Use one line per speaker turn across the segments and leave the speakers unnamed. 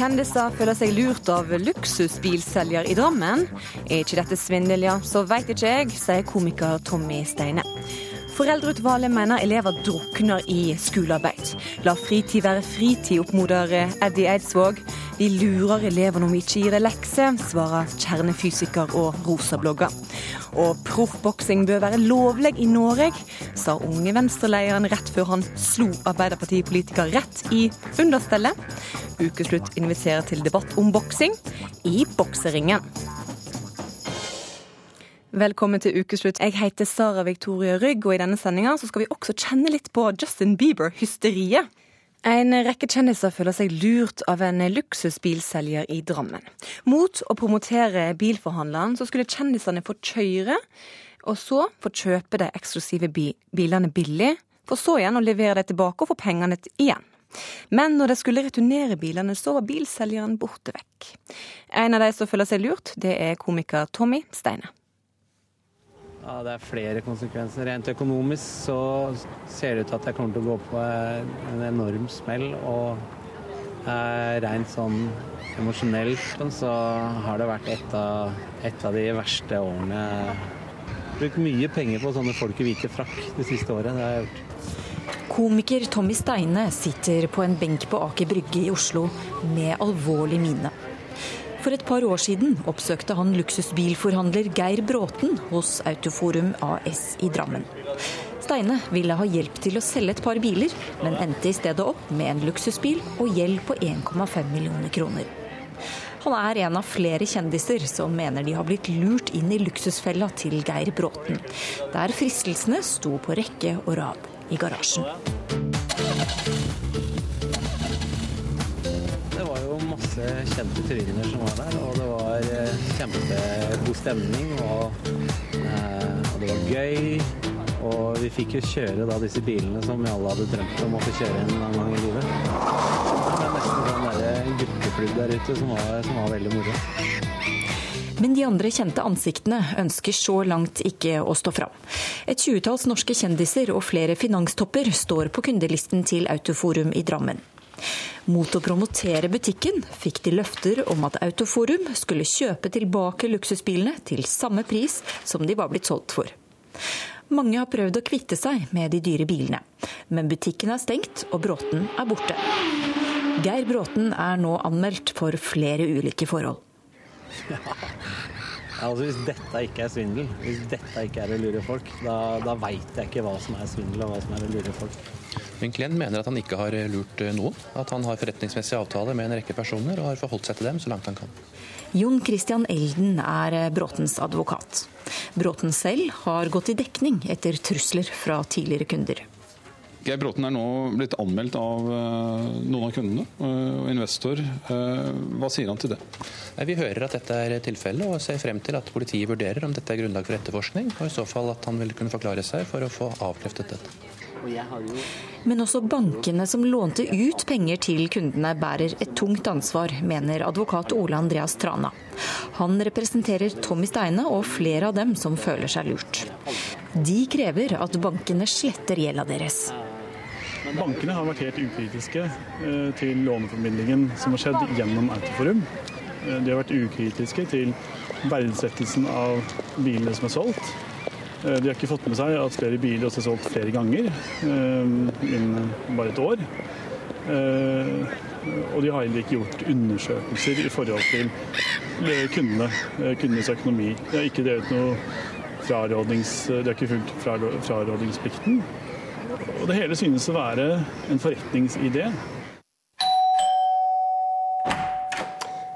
kjendiser føler seg lurt av luksusbilselger i Drammen. Er ikke dette svindel, ja, så veit ikke jeg, sier komiker Tommy Steine. Foreldreutvalget mener elever drukner i skolearbeid. La fritid være fritid, oppmoder Eddie Eidsvåg. Vi lurer elevene om vi ikke gir dem lekser, svarer kjernefysiker og rosablogger. Og proffboksing bør være lovlig i Norge, sa unge venstrelederen rett før han slo Arbeiderpartipolitiker rett i understellet. Ukeslutt inviterer til debatt om boksing i bokseringen. Velkommen til ukeslutt. Jeg heter Sara Victoria Rygg, og i denne sendinga skal vi også kjenne litt på Justin Bieber-hysteriet. En rekke kjendiser føler seg lurt av en luksusbilselger i Drammen. Mot å promotere bilforhandleren så skulle kjendisene få kjøre, og så få kjøpe de eksklusive bilene billig, for så igjen å levere dem tilbake og få pengene igjen. Men når de skulle returnere bilene, så var bilselgeren borte vekk. En av de som føler seg lurt, det er komiker Tommy Steine.
Ja, Det er flere konsekvenser. Rent økonomisk så ser det ut til at jeg kommer til å gå på en enorm smell. Og rent sånn emosjonelt så har det vært et av, et av de verste årene. Brukt mye penger på sånne folk i hvite frakk det siste året. Det har jeg gjort.
Komiker Tommy Steine sitter på en benk på Aker Brygge i Oslo med alvorlig mine. For et par år siden oppsøkte han luksusbilforhandler Geir Bråten hos Autoforum AS i Drammen. Steine ville ha hjelp til å selge et par biler, men endte i stedet opp med en luksusbil og gjeld på 1,5 millioner kroner. Han er en av flere kjendiser som mener de har blitt lurt inn i luksusfella til Geir Bråten, der fristelsene sto på rekke og rad i garasjen.
Masse kjente tryner som var der, og det var eh, kjempegod stemning. Og, eh, og, det var gøy. Og vi fikk jo kjøre da disse bilene som vi alle hadde drømt om å få kjøre en gang i livet. Det var nesten sånn gutteklubb der ute som var, som var veldig moro.
Men de andre kjente ansiktene ønsker så langt ikke å stå fram. Et tjuetalls norske kjendiser og flere finanstopper står på kundelisten til Autoforum i Drammen. Mot å promotere butikken fikk de løfter om at Autoforum skulle kjøpe tilbake luksusbilene til samme pris som de var blitt solgt for. Mange har prøvd å kvitte seg med de dyre bilene, men butikken er stengt og Bråten er borte. Geir Bråten er nå anmeldt for flere ulike forhold.
Ja. Altså Hvis dette ikke er svindel, hvis dette ikke er å lure folk, da, da veit jeg ikke hva som er svindel og hva som er å lure folk.
Min klient mener at han ikke har lurt noen. At han har forretningsmessige avtaler med en rekke personer og har forholdt seg til dem så langt han kan.
Jon Christian Elden er Bråtens advokat. Bråten selv har gått i dekning etter trusler fra tidligere kunder.
Geir Bråten er nå blitt anmeldt av eh, noen av kundene eh, og investor. Eh, hva sier han til det?
Vi hører at dette er tilfellet og ser frem til at politiet vurderer om dette er grunnlag for etterforskning, og i så fall at han vil kunne forklare seg for å få avkreftet dette.
Men også bankene som lånte ut penger til kundene bærer et tungt ansvar, mener advokat Ole Andreas Trana. Han representerer Tommy Steine og flere av dem som føler seg lurt. De krever at bankene sletter gjelda deres.
Bankene har vært helt ukritiske eh, til låneformidlingen som har skjedd gjennom Autoforum. Eh, de har vært ukritiske til verdsettelsen av bilene som er solgt. Eh, de har ikke fått med seg at flere biler også er solgt flere ganger innen bare et år. Og de har heller ikke gjort undersøkelser i forhold til kundene, kundenes økonomi. De har ikke drevet noe frarådnings... De har ikke fulgt frarådingsplikten. Og det hele synes å være en forretningsidé.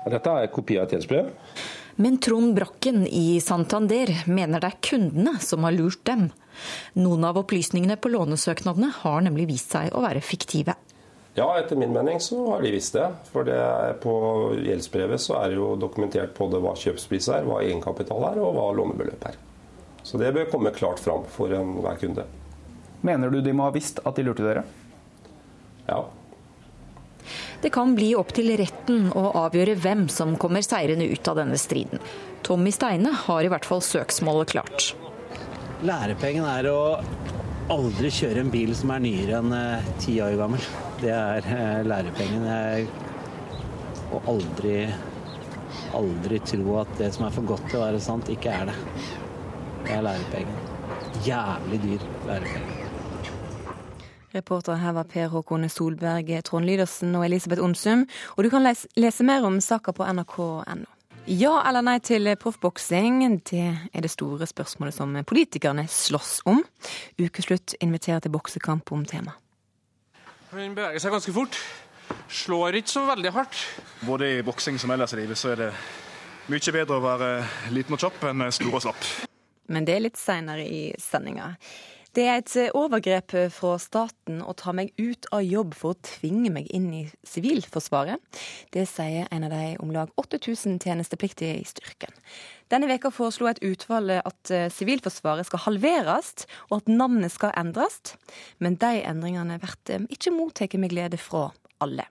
Dette er kopi av et gjeldsbrev.
Men Trond Brakken i Santander mener det er kundene som har lurt dem. Noen av opplysningene på lånesøknadene har nemlig vist seg å være fiktive.
Ja, etter min mening så har de visst det. For det på gjeldsbrevet så er det jo dokumentert både hva kjøpspris er, hva egenkapital er og hva lånebeløp er. Så det bør komme klart fram for enhver kunde.
Mener du de må ha visst at de lurte dere?
Ja,
det kan bli opp til retten å avgjøre hvem som kommer seirende ut av denne striden. Tommy Steine har i hvert fall søksmålet klart.
Lærepengen er å aldri kjøre en bil som er nyere enn eh, ti år gammel. Det er eh, lærepengen. Å aldri, aldri tro at det som er for godt til å være sant, ikke er det. Det er lærepengen. Jævlig dyr lærepenge.
Reporter her var Per Håkon Solberg, Trond Lydersen og Elisabeth Onsum. Og du kan lese, lese mer om saka på nrk.no. Ja eller nei til proffboksing, det er det store spørsmålet som politikerne slåss om. Ukeslutt inviterer til boksekamp om temaet.
Den beveger seg ganske fort. Slår ikke så veldig hardt.
Både i boksing som ellers i livet så er det mye bedre å være liten og kjapp enn stor og slapp.
Men det er litt seinere i sendinga. Det er et eh, overgrep eh, fra staten å ta meg ut av jobb for å tvinge meg inn i Sivilforsvaret. Det sier en av de om lag 8000 tjenestepliktige i styrken. Denne veka foreslo et utvalg at eh, Sivilforsvaret skal halveres, og at navnet skal endres. Men de endringene blir ikke mottatt med glede fra alle.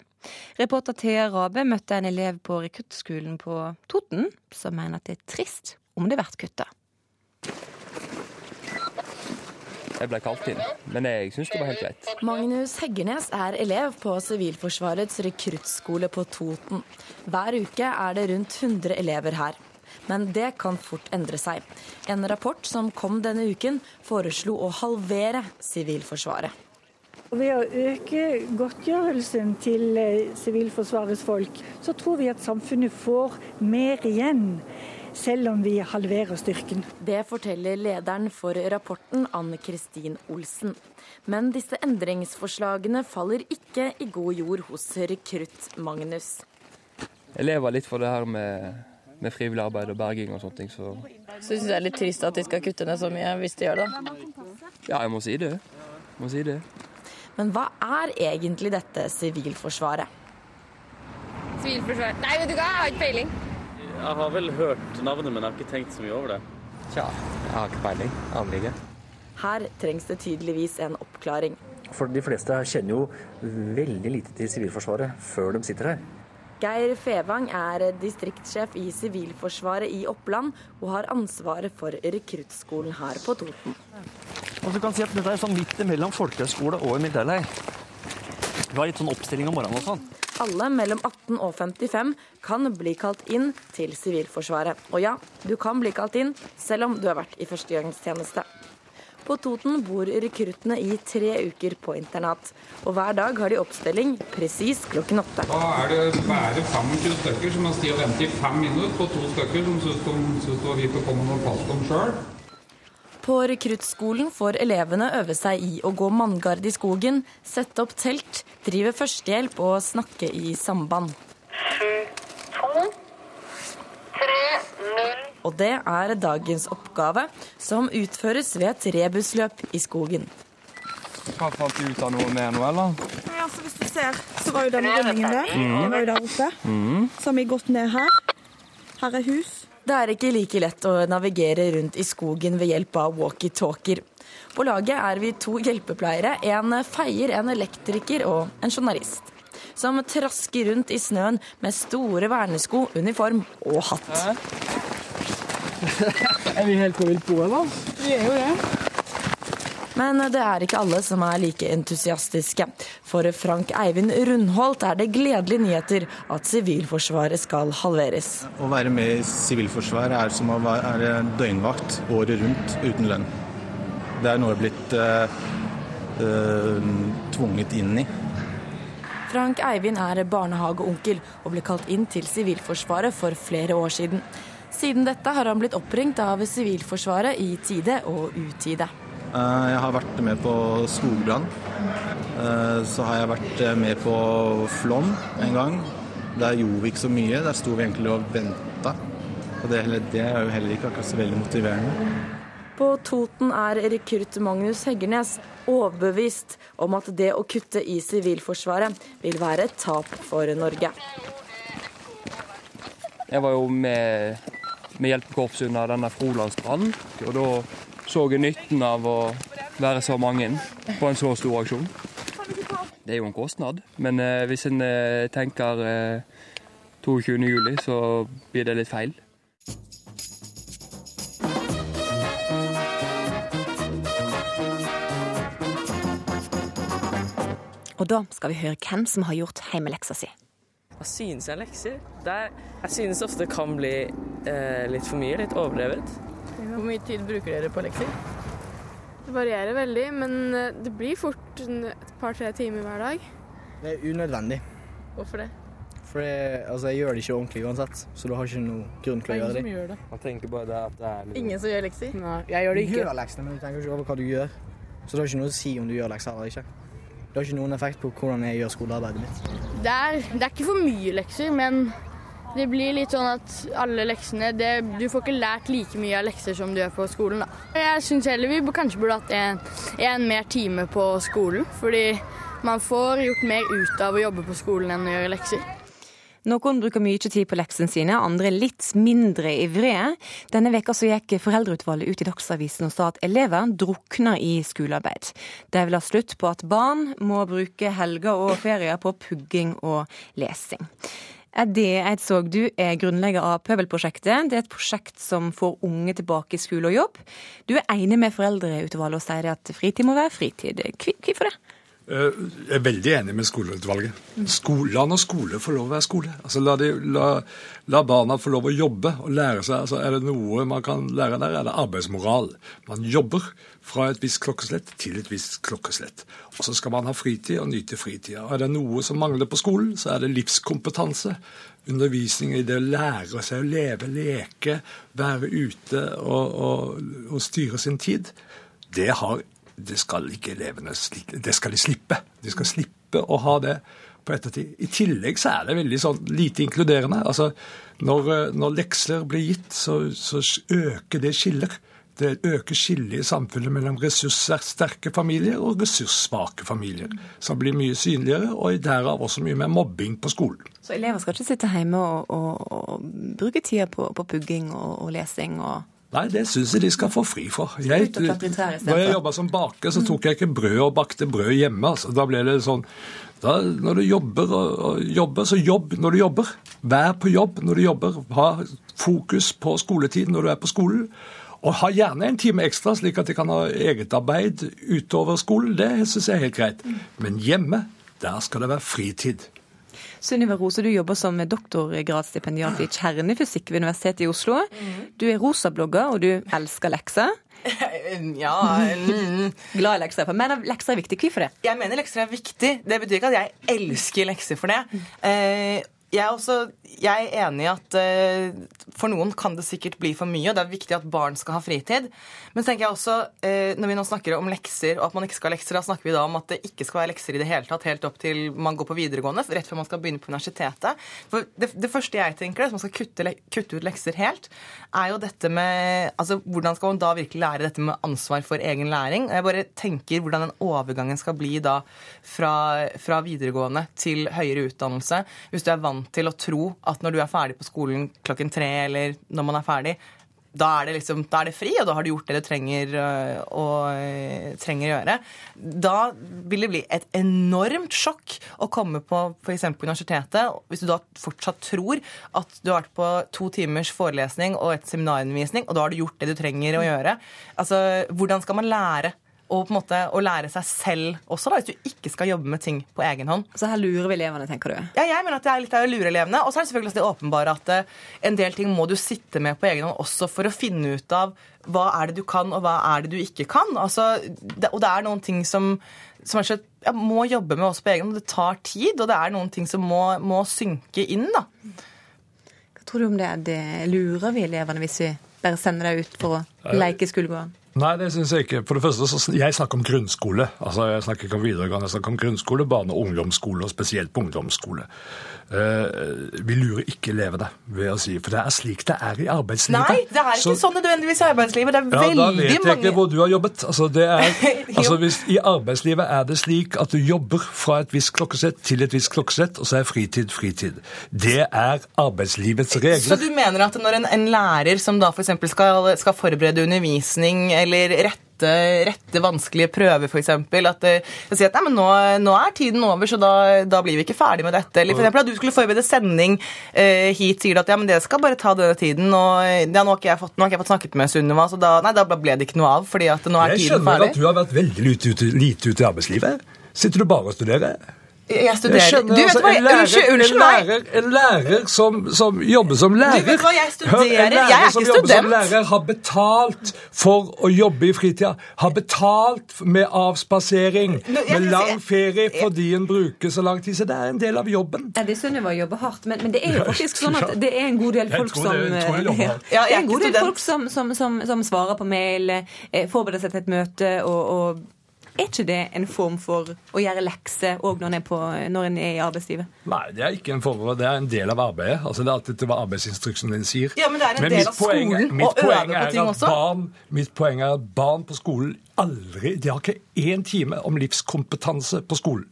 Reporter Thea Rabe møtte en elev på rekruttskolen på Toten, som mener at det er trist om det blir kutta.
Jeg ble kalt inn, men jeg syns det var helt greit.
Magnus Heggernes er elev på Sivilforsvarets rekruttskole på Toten. Hver uke er det rundt 100 elever her. Men det kan fort endre seg. En rapport som kom denne uken, foreslo å halvere Sivilforsvaret.
Ved å øke godtgjørelsen til eh, Sivilforsvarets folk, så tror vi at samfunnet får mer igjen selv om vi halverer styrken.
Det forteller lederen for rapporten, Anne Kristin Olsen. Men disse endringsforslagene faller ikke i god jord hos rekrutt Magnus.
Jeg lever litt for det her med, med frivillig arbeid og berging og sånne ting. Så
Så syns jeg det er litt trist at de skal kutte ned så mye, hvis de gjør det?
ja, jeg må si det. Må si det.
Men hva er egentlig dette Sivilforsvaret?
Sivilforsvaret Nei, vet du hva, jeg har ikke peiling.
Jeg har vel hørt navnet, men jeg har ikke tenkt så mye over det.
Tja, jeg har ikke peiling. Aner ikke.
Her trengs det tydeligvis en oppklaring.
For de fleste kjenner jo veldig lite til Sivilforsvaret før de sitter her.
Geir Fevang er distriktssjef i Sivilforsvaret i Oppland og har ansvaret for rekruttskolen her på Toten.
Og du kan si at Dette er sånn midt mellom folkehøyskole og militærleir. Vi har litt sånn oppstilling om morgenen og sånn.
Alle mellom 18 og 55 kan bli kalt inn til Sivilforsvaret. Og ja, du kan bli kalt inn selv om du har vært i førstegangstjeneste. På Toten bor rekruttene i tre uker på internat. Og hver dag har de oppstilling presis klokken åtte.
Da er det bare 25 stykker som har stått og ventet i fem minutter på to stykker som syns de var vidt å komme noe fast om sjøl.
På rekruttskolen får elevene øve seg i å gå manngard i skogen, sette opp telt, drive førstehjelp og snakke i samband. Og det er dagens oppgave, som utføres ved et rebusløp i skogen.
Hva Fant du ut av noe mer nå, eller?
Ja, altså, hvis du ser, så var jo denne rømningen der.
Mm.
Den var jo der oppe.
Mm.
Så har vi gått ned her. Her er hus.
Det er ikke like lett å navigere rundt i skogen ved hjelp av walkietalkier. På laget er vi to hjelpepleiere, en feier, en elektriker og en journalist. Som trasker rundt i snøen med store vernesko, uniform og hatt.
er vi helt på vilt da?
Vi er jo det.
Men det er ikke alle som er like entusiastiske. For Frank Eivind Rundholt er det gledelige nyheter at Sivilforsvaret skal halveres.
Å være med i Sivilforsvaret er som å være døgnvakt året rundt uten lønn. Det er noe blitt uh, uh, tvunget inn i.
Frank Eivind er barnehageonkel og ble kalt inn til Sivilforsvaret for flere år siden. Siden dette har han blitt oppringt av Sivilforsvaret i tide og utide.
Uh, jeg har vært med på skogbrann. Så har jeg vært med på flom en gang. Der gjorde vi ikke så mye. Der sto vi egentlig og venta. Og det, det er jo heller ikke akkurat så veldig motiverende.
På Toten er rekrutt Magnus Heggernes overbevist om at det å kutte i Sivilforsvaret vil være et tap for Norge.
Jeg var jo med, med hjelpekorpset under denne Frolandsbrannen, og da så nytten av å være så mange på en så stor aksjon. Det er jo en kostnad, men eh, hvis en eh, tenker eh, 22.07, så blir det litt feil.
Og da skal vi høre hvem som har gjort heimeleksa si.
Hva synes jeg lekser? Er, jeg synes ofte det kan bli eh, litt for mye, litt overdrevet.
Hvor mye tid bruker dere på lekser? Det varierer veldig, men eh, det blir fort et par-tre timer hver dag.
Det er unødvendig.
Hvorfor det?
For altså, jeg gjør det ikke ordentlig uansett, så du har ikke noen grunn til å gjøre det.
gjør det. Man tenker bare det at det er litt...
Ingen som gjør lekser?
Nei,
jeg gjør det ikke.
Du gjør leksene, men du tenker ikke over hva du gjør. Så det har ikke noe å si om du gjør lekser eller ikke. Det har ikke noen effekt på hvordan jeg gjør skolearbeidet mitt.
Det er, det er ikke for mye lekser, men det blir litt sånn at alle leksene det, Du får ikke lært like mye av lekser som du gjør på skolen. Da. Jeg syns heller vi kanskje burde hatt en, en mer time på skolen. Fordi man får gjort mer ut av å jobbe på skolen enn å gjøre lekser.
Noen bruker mye tid på leksene sine, andre litt mindre ivrige. Denne veka så gikk Foreldreutvalget ut i Dagsavisen og sa at elever drukner i skolearbeid. De vil ha slutt på at barn må bruke helger og ferier på pugging og lesing. Eddie Eidsvåg, du er grunnlegger av Pøbelprosjektet. Det er et prosjekt som får unge tilbake i skole og jobb. Du er enig med Foreldreutvalget og sier at fritid må være fritid. Hvorfor det?
Jeg er veldig enig med skoleutvalget. Skole, la nå skole få lov å være skole. Altså, la, de, la, la, barna få lov å jobbe og lære seg. Altså, er det noe man kan lære der, er det arbeidsmoral. Man jobber fra et visst klokkeslett til et visst klokkeslett. Og så skal man ha fritid og nyte fritida. Er det noe som mangler på skolen, så er det livskompetanse. Undervisning i det å lære seg å leve, leke, være ute og, og, og styre sin tid. Det har det skal ikke elevene det skal de slippe. De skal slippe å ha det på ettertid. I tillegg så er det veldig sånn lite inkluderende. Altså, når, når lekser blir gitt, så, så, øker det skiller. Det øker skillet i samfunnet mellom ressurssterke familier og ressurssvake familier. Som blir mye synligere, og derav også mye mer mobbing på skolen.
Så elever skal ikke sitte hjemme og, og, og bruke tida på, på pugging og, og lesing og
Nei, det syns jeg de skal få fri for. Jeg, når jeg jobba som baker, så tok jeg ikke brød og bakte brød hjemme. Altså. Da ble det sånn da, Når du jobber og, og, jobber, så jobb når du jobber. Vær på jobb når du jobber. Ha fokus på skoletid når du er på skolen. Og ha gjerne en time ekstra, slik at de kan ha eget arbeid utover skolen. Det syns jeg er helt greit. Men hjemme, der skal det være fritid.
Sunniva Rose, du jobber som doktorgradsstipendiat i kjernefysikk ved Universitetet i Oslo. Du er rosablogger, og du elsker lekser.
Ja mm.
Glad i lekser. Men lekser er viktig. Hvorfor det?
Jeg mener lekser er viktig. Det betyr ikke at jeg elsker lekser for det. Eh, jeg er, også, jeg er enig i at uh, for noen kan det sikkert bli for mye, og det er viktig at barn skal ha fritid. Men tenker jeg også, uh, når vi nå snakker om lekser, og at man ikke skal ha lekser, da snakker vi da om at det ikke skal være lekser i det hele tatt helt opp til man går på videregående, rett før man skal begynne på universitetet. For det, det første jeg tenker, hvis man skal kutte, kutte, ut lekser helt, er jo dette med altså Hvordan skal man da virkelig lære dette med ansvar for egen læring? Og jeg bare tenker hvordan den overgangen skal bli da fra, fra videregående til høyere utdannelse. Hvis du er vant til å tro at når du er ferdig på skolen klokken tre, eller når man er ferdig, da er, det liksom, da er det fri, og da har du gjort det du trenger øh, å, trenger å gjøre. Da vil det bli et enormt sjokk å komme på f.eks. universitetet, hvis du da fortsatt tror at du har vært på to timers forelesning og et seminarundervisning, og da har du gjort det du trenger å gjøre. Altså, Hvordan skal man lære og på en måte å lære seg selv også, da, hvis du ikke skal jobbe med ting på egen hånd.
Så her lurer vi elevene, tenker du?
Ja, jeg mener at det er litt av å lure elevene. Og så er det selvfølgelig det åpenbare at uh, en del ting må du sitte med på egen hånd også for å finne ut av hva er det du kan, og hva er det du ikke kan. Altså, det, og det er noen ting som, som er ja, må jobbe med også på egen hånd. Det tar tid, og det er noen ting som må, må synke inn. da.
Hva tror du om det? det lurer vi elevene hvis vi bare sender deg ut for å leke skolegården?
Nei, det syns jeg ikke. For det første, så, Jeg snakker om grunnskole. Altså, Jeg snakker ikke om videregående, jeg snakker om grunnskole, barne- og ungdomsskole, og spesielt på ungdomsskole. Uh, vi lurer ikke elevene ved å si For det er slik det er i arbeidslivet.
Nei, det er ikke så, sånn nødvendigvis i arbeidslivet. Det er
ja,
veldig mange
Da vet jeg mange... ikke hvor du har jobbet. Altså, er, altså, hvis, I arbeidslivet er det slik at du jobber fra et visst klokkesett til et visst klokkesett, og så er fritid fritid. Det er arbeidslivets regler.
Så du mener at når en, en lærer som da f.eks. For skal, skal forberede undervisning eller rette rette, vanskelige prøver, f.eks. At du sier at nei, men nå, nå, er tiden over, så da, da, blir vi ikke ferdig med dette. Eller f.eks. at du skulle forberede sending uh, hit, sier du at ja, men det skal bare ta denne tiden. Og ja, nå har ikke jeg fått, ikke jeg fått snakket med Sunniva, så da, nei, da ble det ikke noe av. fordi at nå er
jeg
tiden ferdig.
Jeg skjønner at du har vært veldig lite ute, lite ute i arbeidslivet. Sitter du bare og studerer?
Jeg studerer.
skjønner,
Du, vet
altså,
hva, unnskyld, unnskyld meg.
en lærer som, som jobber som lærer
Du vet hva, jeg studerer.
Hør, en lærer
Jeg er
som
ikke
jobber som
student.
lærer har betalt for å jobbe i fritida. Har betalt med avspasering, med lang ferie fordi en bruker så lang tid. Så det er en del av jobben.
Ja, det er Sunniva jobber hardt, men, men det er jo faktisk sånn at det er en god del folk som
det- jeg jeg hardt.
Ja, det er en god del folk som, som, som, som svarer på mail, eh, forbereder seg til et møte og, og Er ikke det en form for å gjøre lekser òg når, er når en er i arbeidslivet?
Nei, det er ikke en form, for, det er en del av arbeidet. Altså, det er alltid til hva arbeidsinstruksen din sier.
Ja, men det er en del av
poeng-
skolen
mitt
å øve
poeng
på
er
ting
at
også.
Barn, mitt poeng er at barn på skolen aldri De har ikke én time om livskompetanse på skolen.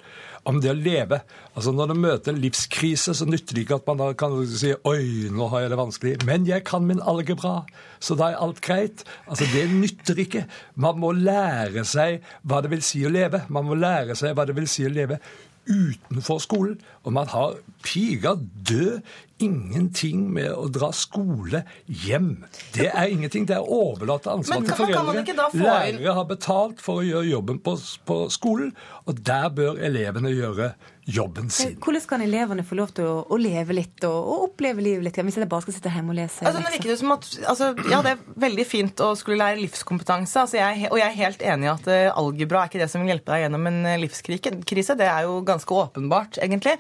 Om det å leve. Altså Når du møter en livskrise, så nytter det ikke at man da kan si Oi, nå har jeg det vanskelig. Men jeg kan min algebra, så da er alt greit. Altså Det nytter ikke. Man må lære seg hva det vil si å leve. Man må lære seg hva det vil si å leve utenfor skolen. Og man har piger død ingenting med å dra skole hjem. Det er ingenting. Det er overlatt ansvar til foreldre. Lærere har betalt for å gjøre jobben på, på skolen, og der bør elevene gjøre jobben sin.
Hvordan kan elevene få lov til å, å leve litt og, og oppleve livet litt, hvis de bare skal sitte hjemme og lese?
Altså, det virker jo som at, altså, ja, det er veldig fint å skulle lære livskompetanse. Altså, jeg, og jeg er helt enig i at eh, algebra er ikke det som vil hjelpe deg gjennom en eh, livskrise. Det er jo ganske åpenbart, egentlig.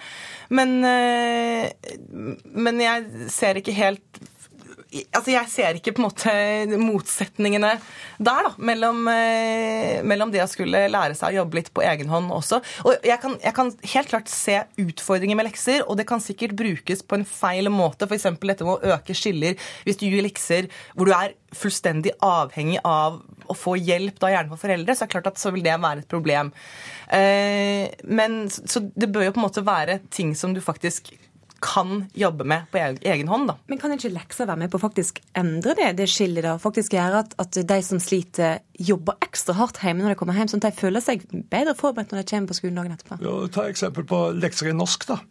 Men, eh, men jeg ser ikke helt Altså, Jeg ser ikke på en måte motsetningene der, da. Mellom, eh, mellom det å skulle lære seg å jobbe litt på egen hånd også. Og jeg kan, jeg kan helt klart se utfordringer med lekser, og det kan sikkert brukes på en feil måte. F.eks. dette med å øke skiller. Hvis du gir lekser hvor du er fullstendig avhengig av å få hjelp, da gjerne fra foreldre, så er det klart at så vil det være et problem. Eh, men så det bør jo på en måte være ting som du faktisk kan jobbe med på egen- hånd, da.
Men kan ikke lekser være med på å faktisk endre det, det skillet da? Faktisk gjøre at, at de som sliter, jobber ekstra hardt hjemme når de kommer hjem, sånn at de føler seg bedre forberedt når de kommer på skolen dagen etterpå?
Ja, ta eksempel på lekser i norsk, da.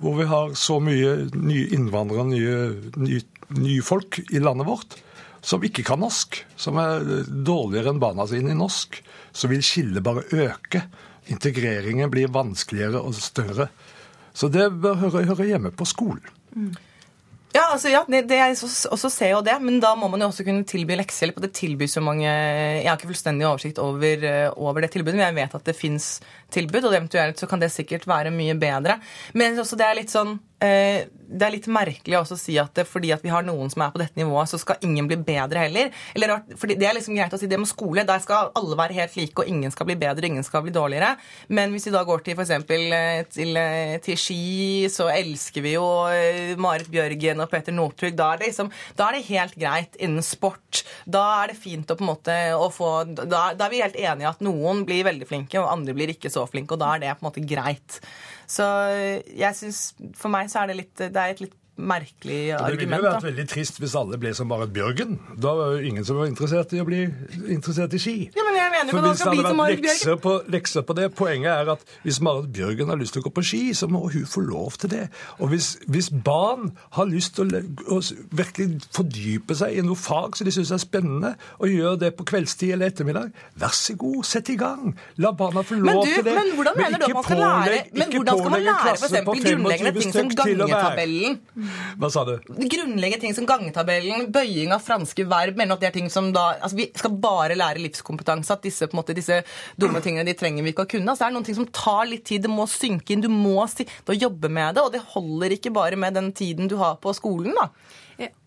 Hvor vi har så mye nye innvandrere, nye, nye, nye folk i landet vårt som ikke kan norsk, som er dårligere enn barna sine i norsk, så vil skillet bare øke. Integreringen blir vanskeligere og større. Så det bør høre, høre hjemme på skolen.
Ja, altså, ja, det, det jeg også, ser jo det, men da må man jo også kunne tilby leksehjelp. Og det tilbys så mange Jeg har ikke fullstendig oversikt over, eh, over det tilbudet, men jeg vet at det fins tilbud, og eventuelt så kan det sikkert være mye bedre. Men også det er litt sånn Det er litt merkelig også å si at fordi at vi har noen som er på dette nivået, så skal ingen bli bedre heller. Eller, fordi Det er liksom greit å si det med skole. Der skal alle være helt like, og ingen skal bli bedre, ingen skal bli dårligere. Men hvis vi da går til f.eks. Til, eh, til ski, så elsker vi jo eh, Marit Bjørgen og Peter Northug. Da, liksom, da er det helt greit innen sport. Da er det fint å på en måte å få Da, da er vi helt enige at noen blir veldig flinke, og andre blir ikke så flinke. Og da er det på en måte greit. Så eh, jeg syns For meg så er det litt Det er et litt merkelig
argument. det ville jo vært veldig trist hvis alle ble som Marit Bjørgen. Da var jo ingen som var interessert i å bli interessert i ski.
Ja, men jeg mener
For hvis det hadde vært lekser på, lekser på det, poenget er at hvis Marit Bjørgen har lyst til å gå på ski, så må hun få lov til det. Og hvis, hvis barn har lyst til å, å virkelig fordype seg i noe fag som de syns er spennende, og gjør det på kveldstid eller ettermiddag, vær så god, sett i gang. La barna få lov
du,
til det.
men hvordan mener du at man skal lære Men hvordan skal man lære f.eks. grunnleggende ting som gangetabellen?
Hva sa du?
Grunnleggende ting som gangetabellen, bøying av franske verb, mener at det er ting som da Altså, vi skal bare lære livskompetanse, at disse, på en måte, disse dumme tingene de trenger vi ikke å kunne. Altså, det er noen ting som tar litt tid, det må synke inn, du må si, jobbe med det, og det holder ikke bare med den tiden du har på skolen, da.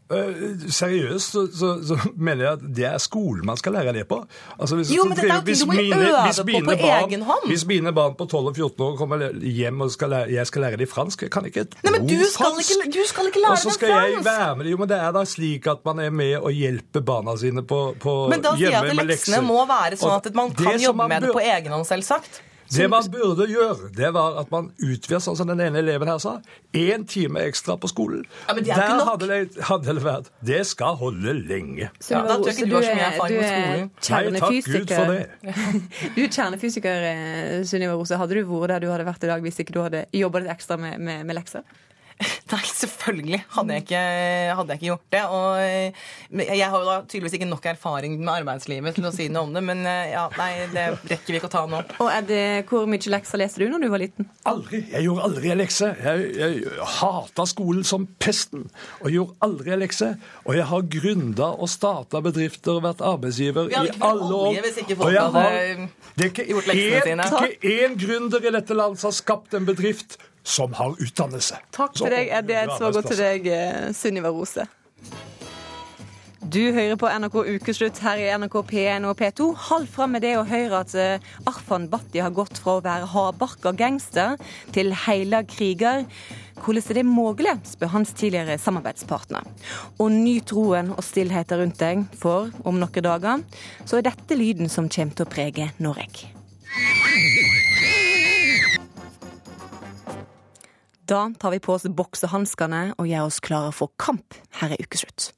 Eh, seriøst så, så, så mener jeg at det er skolen man skal lære det på. Altså, hvis,
Jo, men dette er ting du må øve
hvis
på
mine
på
barn,
egen hånd.
Hvis mine barn på 12 og 14 år kommer hjem og skal lære, jeg skal lære dem fransk Jeg kan ikke et
Nei, men du skal,
fransk.
ikke, du skal ikke lære
Og så skal jeg være med dem. Jo, men det er da slik at man er med og hjelper barna sine på, på
Men da sier jeg at leksene må være sånn at man kan jobbe
man
med det på egen hånd, selvsagt.
Det man burde gjøre, det var at man utvidet, sånn som den ene eleven her sa, én time ekstra på skolen.
Ja, men det er
Der
ikke nok.
hadde det, hadde det vært Det skal holde lenge.
Ja, da tror jeg ikke du har så mye erfaring med skolen.
Nei, takk Gud for det.
Du er kjernefysiker, eh, Sunniva Rose. Hadde du vært der du hadde vært i dag hvis ikke du hadde jobba litt ekstra med, med, med lekser?
Nei, selvfølgelig hadde jeg ikke, hadde jeg ikke gjort det. Og eh, jeg har jo da tydeligvis ikke nok erfaring med arbeidslivet til å si noe om det, men eh, ja, nei, det rekker vi ikke å ta nå.
Og er det, Hvor mye lekser leste du når du var liten?
Aldri. Jeg gjorde aldri en lekse. Jeg, jeg hata skolen som pesten. Og jeg gjorde aldri en lekse. Og jeg har gründa og starta bedrifter og vært arbeidsgiver i alle år.
hvis ikke
Og
folk
jeg
hadde
har- det er ikke én gründer i dette landet som har skapt en bedrift som har utdannelse.
Takk til deg, Eddie Eidsvåg, og til deg, eh, Sunniva Rose. Du hører på NRK Ukeslutt her i NRK P1 og P2. Halv fram med det å høre at eh, Arfan Bhatti har gått fra å være hardbarka gangster til heilag kriger. Hvordan er det mulig, spør hans tidligere samarbeidspartner. Og nyt roen og stillheten rundt deg, for om noen dager så er dette lyden som kommer til å prege Norge. Da tar vi på oss boksehanskene og gjør oss klare for kamp her i Ukeslutt.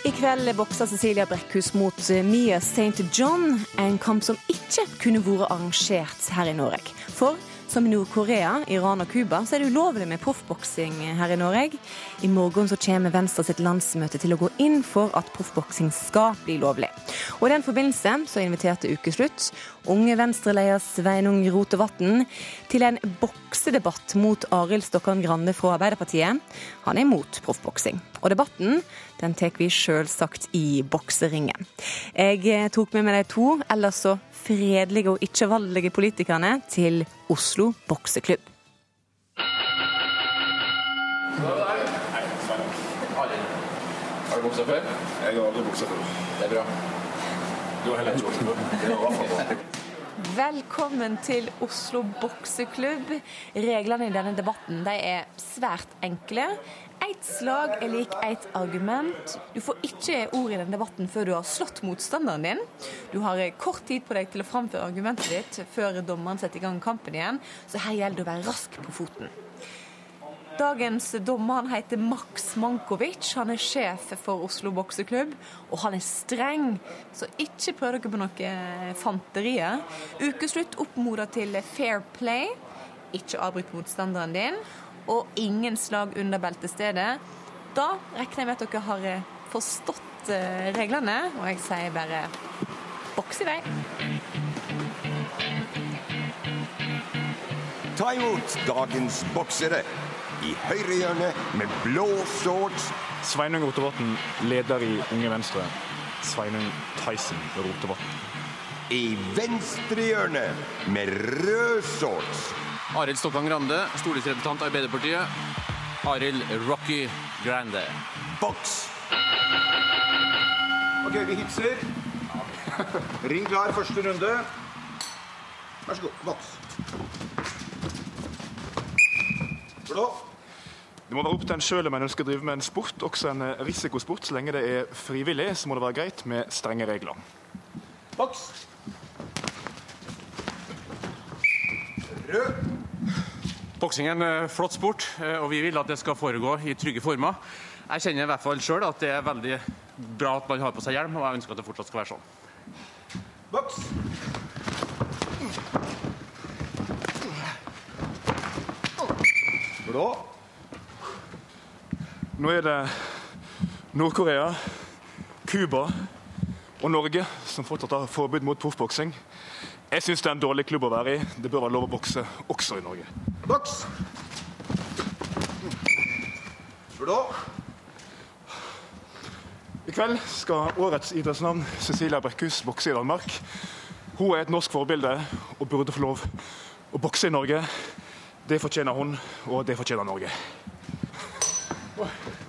I kveld bokser Cecilia Brekkhus mot eh, Mia St. John, en kamp som ikke kunne vært arrangert her i Norge. For som i Nord-Korea, Iran og Cuba, så er det ulovlig med proffboksing her i Norge. I morgen så kommer Venstre sitt landsmøte til å gå inn for at proffboksing skal bli lovlig. Og I den forbindelse så inviterte Ukeslutt unge Venstre-leder Sveinung Rotevatn til en boksedebatt mot Arild Stokkan Grande fra Arbeiderpartiet. Han er imot proffboksing. Og debatten den tar vi selvsagt i bokseringen. Jeg tok med meg de to ellers så fredelige og ikke-valdelige politikerne til Oslo bokseklubb.
Har du buksa før? Jeg har aldri buksa før. Det er bra. Du har heller ikke buksa før. Det var i hvert fall bra.
Velkommen til Oslo bokseklubb. Reglene i denne debatten de er svært enkle. Ett slag er lik ett argument. Du får ikke ord i den debatten før du har slått motstanderen din. Du har kort tid på deg til å framføre argumentet ditt før dommeren setter i gang kampen igjen, så her gjelder det å være rask på foten. Dagens dommer han heter Max Mankovic. Han er sjef for Oslo bokseklubb, og han er streng. Så ikke prøv dere på noe fanterier. Ukeslutt oppmoder til fair play. Ikke avbryt motstanderen din. Og ingen slag under beltestedet. Da regner jeg med at dere har eh, forstått eh, reglene, og jeg sier bare boks i vei.
Ta imot dagens boksere. I høyre hjørne med blå shorts.
Sveinung Rotevatn, leder i Unge Venstre. Sveinung Tyson Rotevatn.
I venstre hjørne med rød shorts.
Arild Stokkan Grande, stortingsrepresentant Arbeiderpartiet. Arild Rocky Grande.
Boks! OK, vi hilser. Ring klar første runde. Vær så god, boks. Blå.
Det må være opp til en sjøl om en ønsker å drive med en sport, også en eh, risikosport. Så lenge det er frivillig, så må det være greit med strenge regler.
Boks. Rød.
Boksing er en eh, flott sport, eh, og vi vil at det skal foregå i trygge former. Jeg kjenner i hvert fall sjøl at det er veldig bra at man har på seg hjelm, og jeg ønsker at det fortsatt skal være sånn.
Boks. Blå.
Nå er det Nord-Korea, Cuba og Norge som fortsatt har forbud mot proffboksing. Jeg syns det er en dårlig klubb å være i. Det bør være lov å bokse også i Norge.
Boks. Blå.
I kveld skal årets idrettsnavn Cecilia Brekkhus bokse i Danmark. Hun er et norsk forbilde og burde få lov å bokse i Norge. Det fortjener hun, og det fortjener Norge.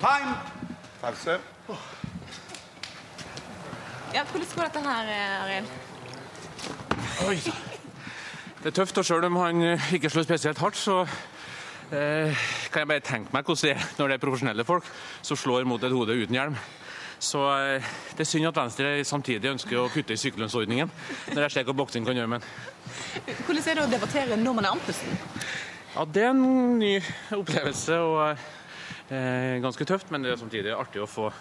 Time. Pause.
Ja, hvordan går dette her, Arild?
Oi. Det er tøft, og sjøl om han ikke slår spesielt hardt, så eh, kan jeg bare tenke meg hvordan det er når det er profesjonelle folk som slår mot et hode uten hjelm. Så eh, det er synd at Venstre samtidig ønsker å kutte i sykelønnsordningen, når jeg ser hva boksing kan gjøre med den.
Hvordan er det å debattere når man er andpusten?
Ja, det er en ny opplevelse. og eh, eh, ganske tøft, men det er samtidig artig å få,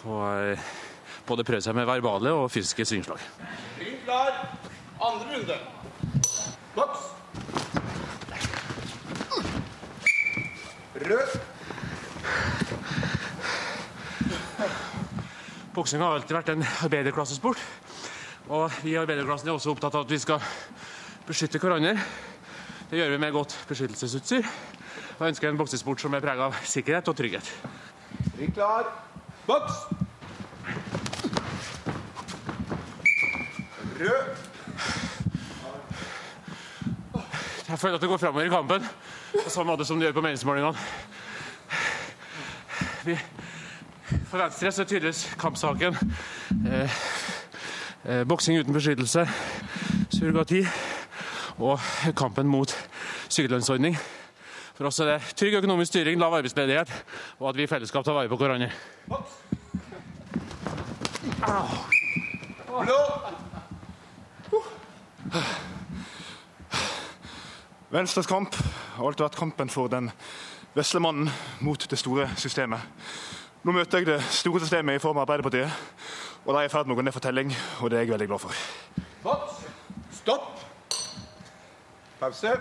få eh, både prøve seg med verbale og fysiske svingslag.
Ring klar. Andre runde. Boks. Rød.
Boksing har alltid vært en arbeiderklassesport. Og vi i arbeiderklassen er også opptatt av at vi skal beskytte hverandre. Det gjør vi med godt beskyttelsesutstyr. Og ønsker en boksesport som er prega av sikkerhet og trygghet.
Ring klar. Boks.
Jeg føler at det går framover i kampen, på samme måte som det gjør på meningsmålingene. Vi, for Venstre så er tydeligvis kampsaken eh, eh, boksing uten beskyttelse, surrogati og kampen mot sykelønnsordning. For oss er det trygg økonomisk styring, lav arbeidsledighet og at vi i fellesskap tar vare på hverandre.
Blå.
Venstres kamp har alltid vært kampen for den vesle mannen mot det store systemet. Nå møter jeg det store systemet i form av Arbeiderpartiet, og de er i ferd med å gå ned for telling, og det er jeg veldig glad for.
Boks. Stopp. Pause.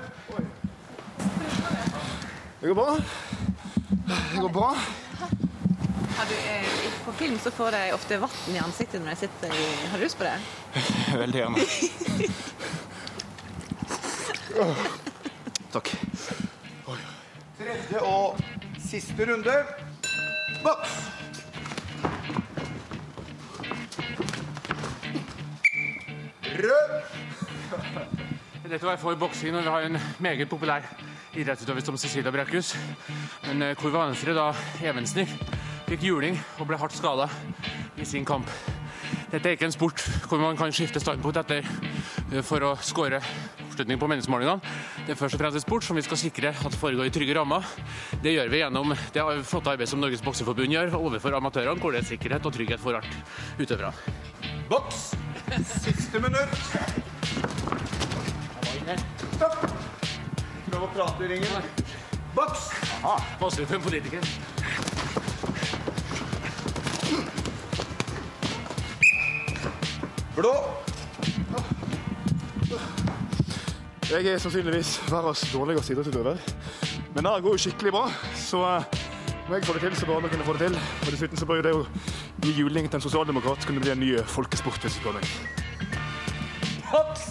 Det går bra. Det går bra.
Har du, eh, på film så får de ofte vann i ansiktet når de sitter i Har du lyst på det?
Veldig gjerne. Takk.
Tredje og siste runde. Boks. Rød.
Dette var for boksing når vi har en meget populær idrettsutøver som Cecilia Brækhus. Men eh, hvor Venstre da Evensen fikk juling og ble hardt skada i sin kamp. Dette er ikke en sport hvor man kan skifte standpunkt etter eh, for å skåre oppslutning på meningsmålingene. Det er først og fremst sport som vi skal sikre at foregår i trygge rammer. Det gjør vi gjennom det flotte arbeidet som Norges Bokseforbund gjør overfor amatørene, hvor det er sikkerhet og trygghet for alt utøverne.
Boks. Siste minutt. Stopp. Prøv å prate i ringen. Boks.
Vanskelig for en politiker.
Blå.
Jeg er sannsynligvis verdens dårligste idrettsutøver, men det går jo skikkelig bra. Så eh, når jeg får det til, så bør alle kunne få det til. Og dessuten så bør jo det å gi juling til en sosialdemokrat kunne bli en ny folkesport. hvis du spør meg.
Boks.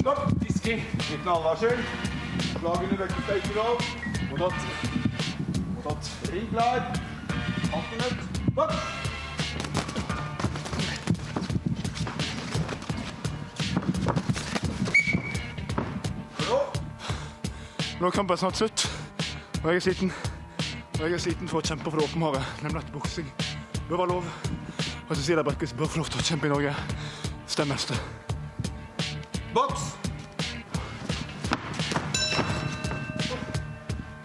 Stopp.
Disking.
Liten advarsel. Slag under vekten skal ikke lov. Mottatt. Mottatt. Ring klar. Halvt minutt. Boks.
Nå er kampen snart slutt, og jeg er sliten. Og jeg er sliten for å kjempe for det åpenbare, nemlig at boksing bør være lov. Og Cecilia Brækhus bør få lov til å kjempe i Norge. Stem neste.
Boks.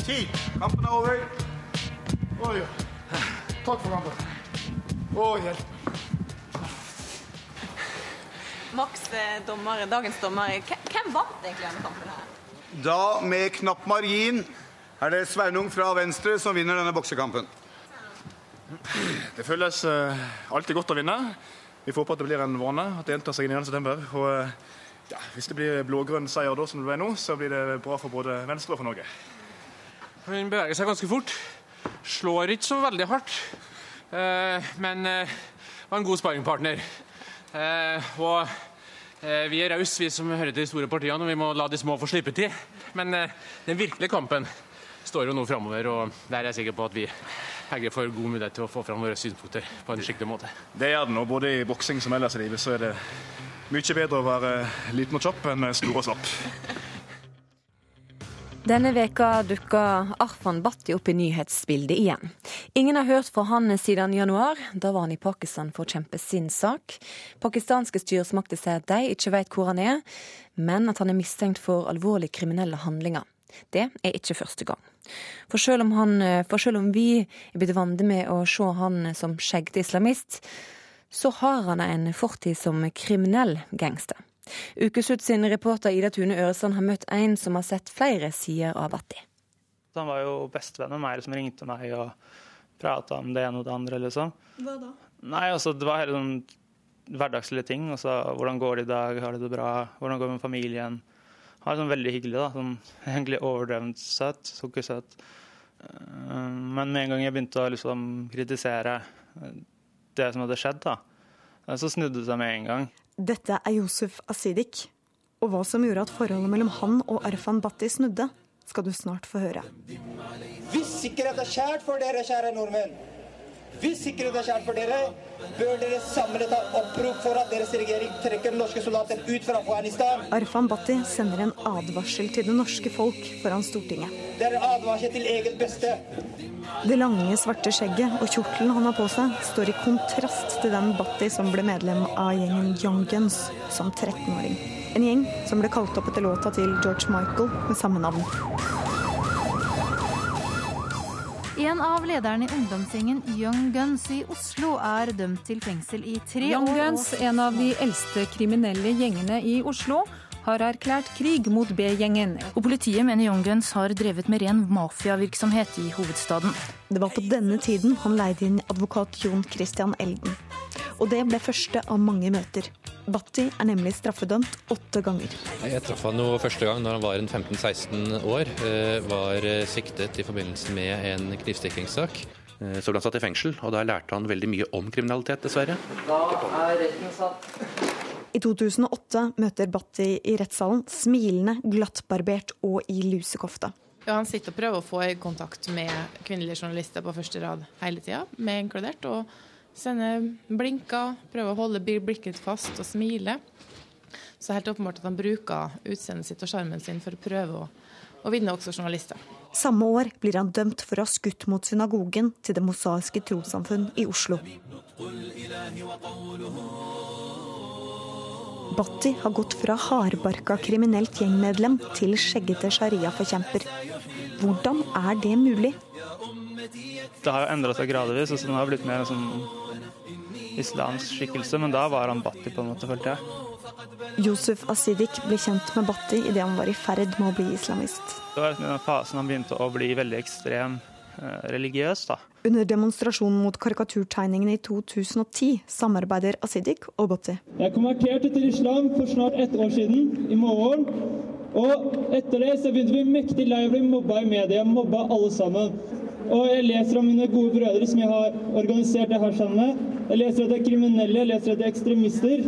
Tid. Kampen er over.
Oi. Takk for kampen. Å, hjelp.
Max, eh, dommer, dagens dommer, hvem vant egentlig denne kampen? her?
Da, med knapp margin, er det Sveinung fra Venstre som vinner denne boksekampen.
Det føles uh, alltid godt å vinne. Vi får håpe at det blir en vane at det gjentar seg inn i 1. september. Og uh, ja, hvis det blir blå-grønn seier da, som det ble nå, så blir det bra for både Venstre og for Norge.
Hun beveger seg ganske fort. Slår ikke så veldig hardt, Uh, men var en god sparringpartner. Eh, og vi er rause, vi som hører til de store partiene, og vi må la de små få slippetid. Men eh, den virkelige kampen står jo nå framover, og der er jeg sikker på at vi begge får god mulighet til å få fram våre synspunkter på en skikkelig måte.
Det gjør det nå. Både i boksing som ellers i livet så er det mye bedre å være liten og kjapp enn stor og slapp.
Denne veka dukka Arfan Bhatti opp i nyhetsbildet igjen. Ingen har hørt fra han siden januar. Da var han i Pakistan for å kjempe sin sak. Pakistanske styresmakter sier at de ikke vet hvor han er, men at han er mistenkt for alvorlige kriminelle handlinger. Det er ikke første gang. For selv om, han, for selv om vi er blitt vant med å se han som skjeggete islamist, så har han en fortid som kriminell gangster. Ukeslutt sin reporter Ida Tune Øresand har møtt en som har sett flere sider av Batti.
Han var jo bestevenn med meg, som ringte meg og prata om det ene og det andre. liksom.
Hva da?
Nei, altså, Det var hele sånn hverdagslige ting. Altså, hvordan går det i dag? Har du det bra? Hvordan går det med familien? Han var sånn veldig hyggelig. da, sånn, Egentlig overdrevent søt. Sukkersøt. Eh, Men med en gang jeg begynte å liksom kritisere det som hadde skjedd, da, så snudde det seg med en gang.
Dette er Josef Asidik. Og hva som gjorde at forholdet mellom han og Arfan Bhatti snudde, skal du snart få høre.
Hvis sikkerhet er kjært for dere, kjære nordmenn, hvis sikkerhet er kjært for dere, bør dere samle ta opprop for at deres regjering trekker norske soldater ut fra Afghanistan.
Arfan Bhatti sender en advarsel til det norske folk foran Stortinget.
Det er en advarsel til eget beste.
Det lange, svarte skjegget og kjortelen han har på seg, står i kontrast til den Bhatti som ble medlem av gjengen Young Guns som 13-åring. En gjeng som ble kalt opp etter låta til George Michael med samme navn.
En av lederne i ungdomsgjengen Young Guns i Oslo er dømt til fengsel i tre
Young
år.
Guns, en av de eldste kriminelle gjengene i Oslo, har erklært krig mot B-gjengen.
Og Politiet mener Young Guns har drevet med ren mafiavirksomhet i hovedstaden.
Det var på denne tiden han leide inn advokat Jon Christian Elden. Og det ble første av mange møter. Bhatti er nemlig straffedømt åtte ganger.
Jeg traff han jo første gang når han var 15-16 år. eh, Var eh, siktet i forbindelse med en knivstikkingssak. Eh, Så ble han satt i fengsel, og der lærte han veldig mye om kriminalitet, dessverre.
Da er retten satt.
I 2008 møter Bhatti i rettssalen smilende, glattbarbert og i lusekofte.
Ja, han sitter og prøver å få kontakt med kvinnelige journalister på første rad hele tida, med inkludert. Og sender blinker, prøver å holde blikket fast og smile. Så det er helt åpenbart at han bruker utseendet sitt og sjarmen sin for å prøve å, å vinne også journalister.
Samme år blir han dømt for å ha skutt mot synagogen til Det mosaiske trossamfunn i Oslo. Bhatti har gått fra hardbarka kriminelt gjengmedlem til skjeggete sharia-forkjemper. Hvordan er det mulig?
Det har jo endra seg gradvis, og så den har blitt mer en sånn islamsk skikkelse. Men da var han Bhatti, på en måte, følte jeg.
Yusuf Asidik ble kjent med Bhatti idet han var i ferd med å bli islamist.
Det var i den fasen han begynte å bli veldig ekstrem eh, religiøs, da.
Under demonstrasjonen mot karikaturtegningene i 2010 samarbeider Asidik og Bhatti.
Jeg konverterte til islam for snart ett år siden, i morgen. Og etter det så begynte vi mektig lei av å bli mobba i media, mobba alle sammen. Og jeg leser om mine gode brødre som jeg har organisert det her sammen med. Jeg leser at de er kriminelle, jeg leser at de er ekstremister.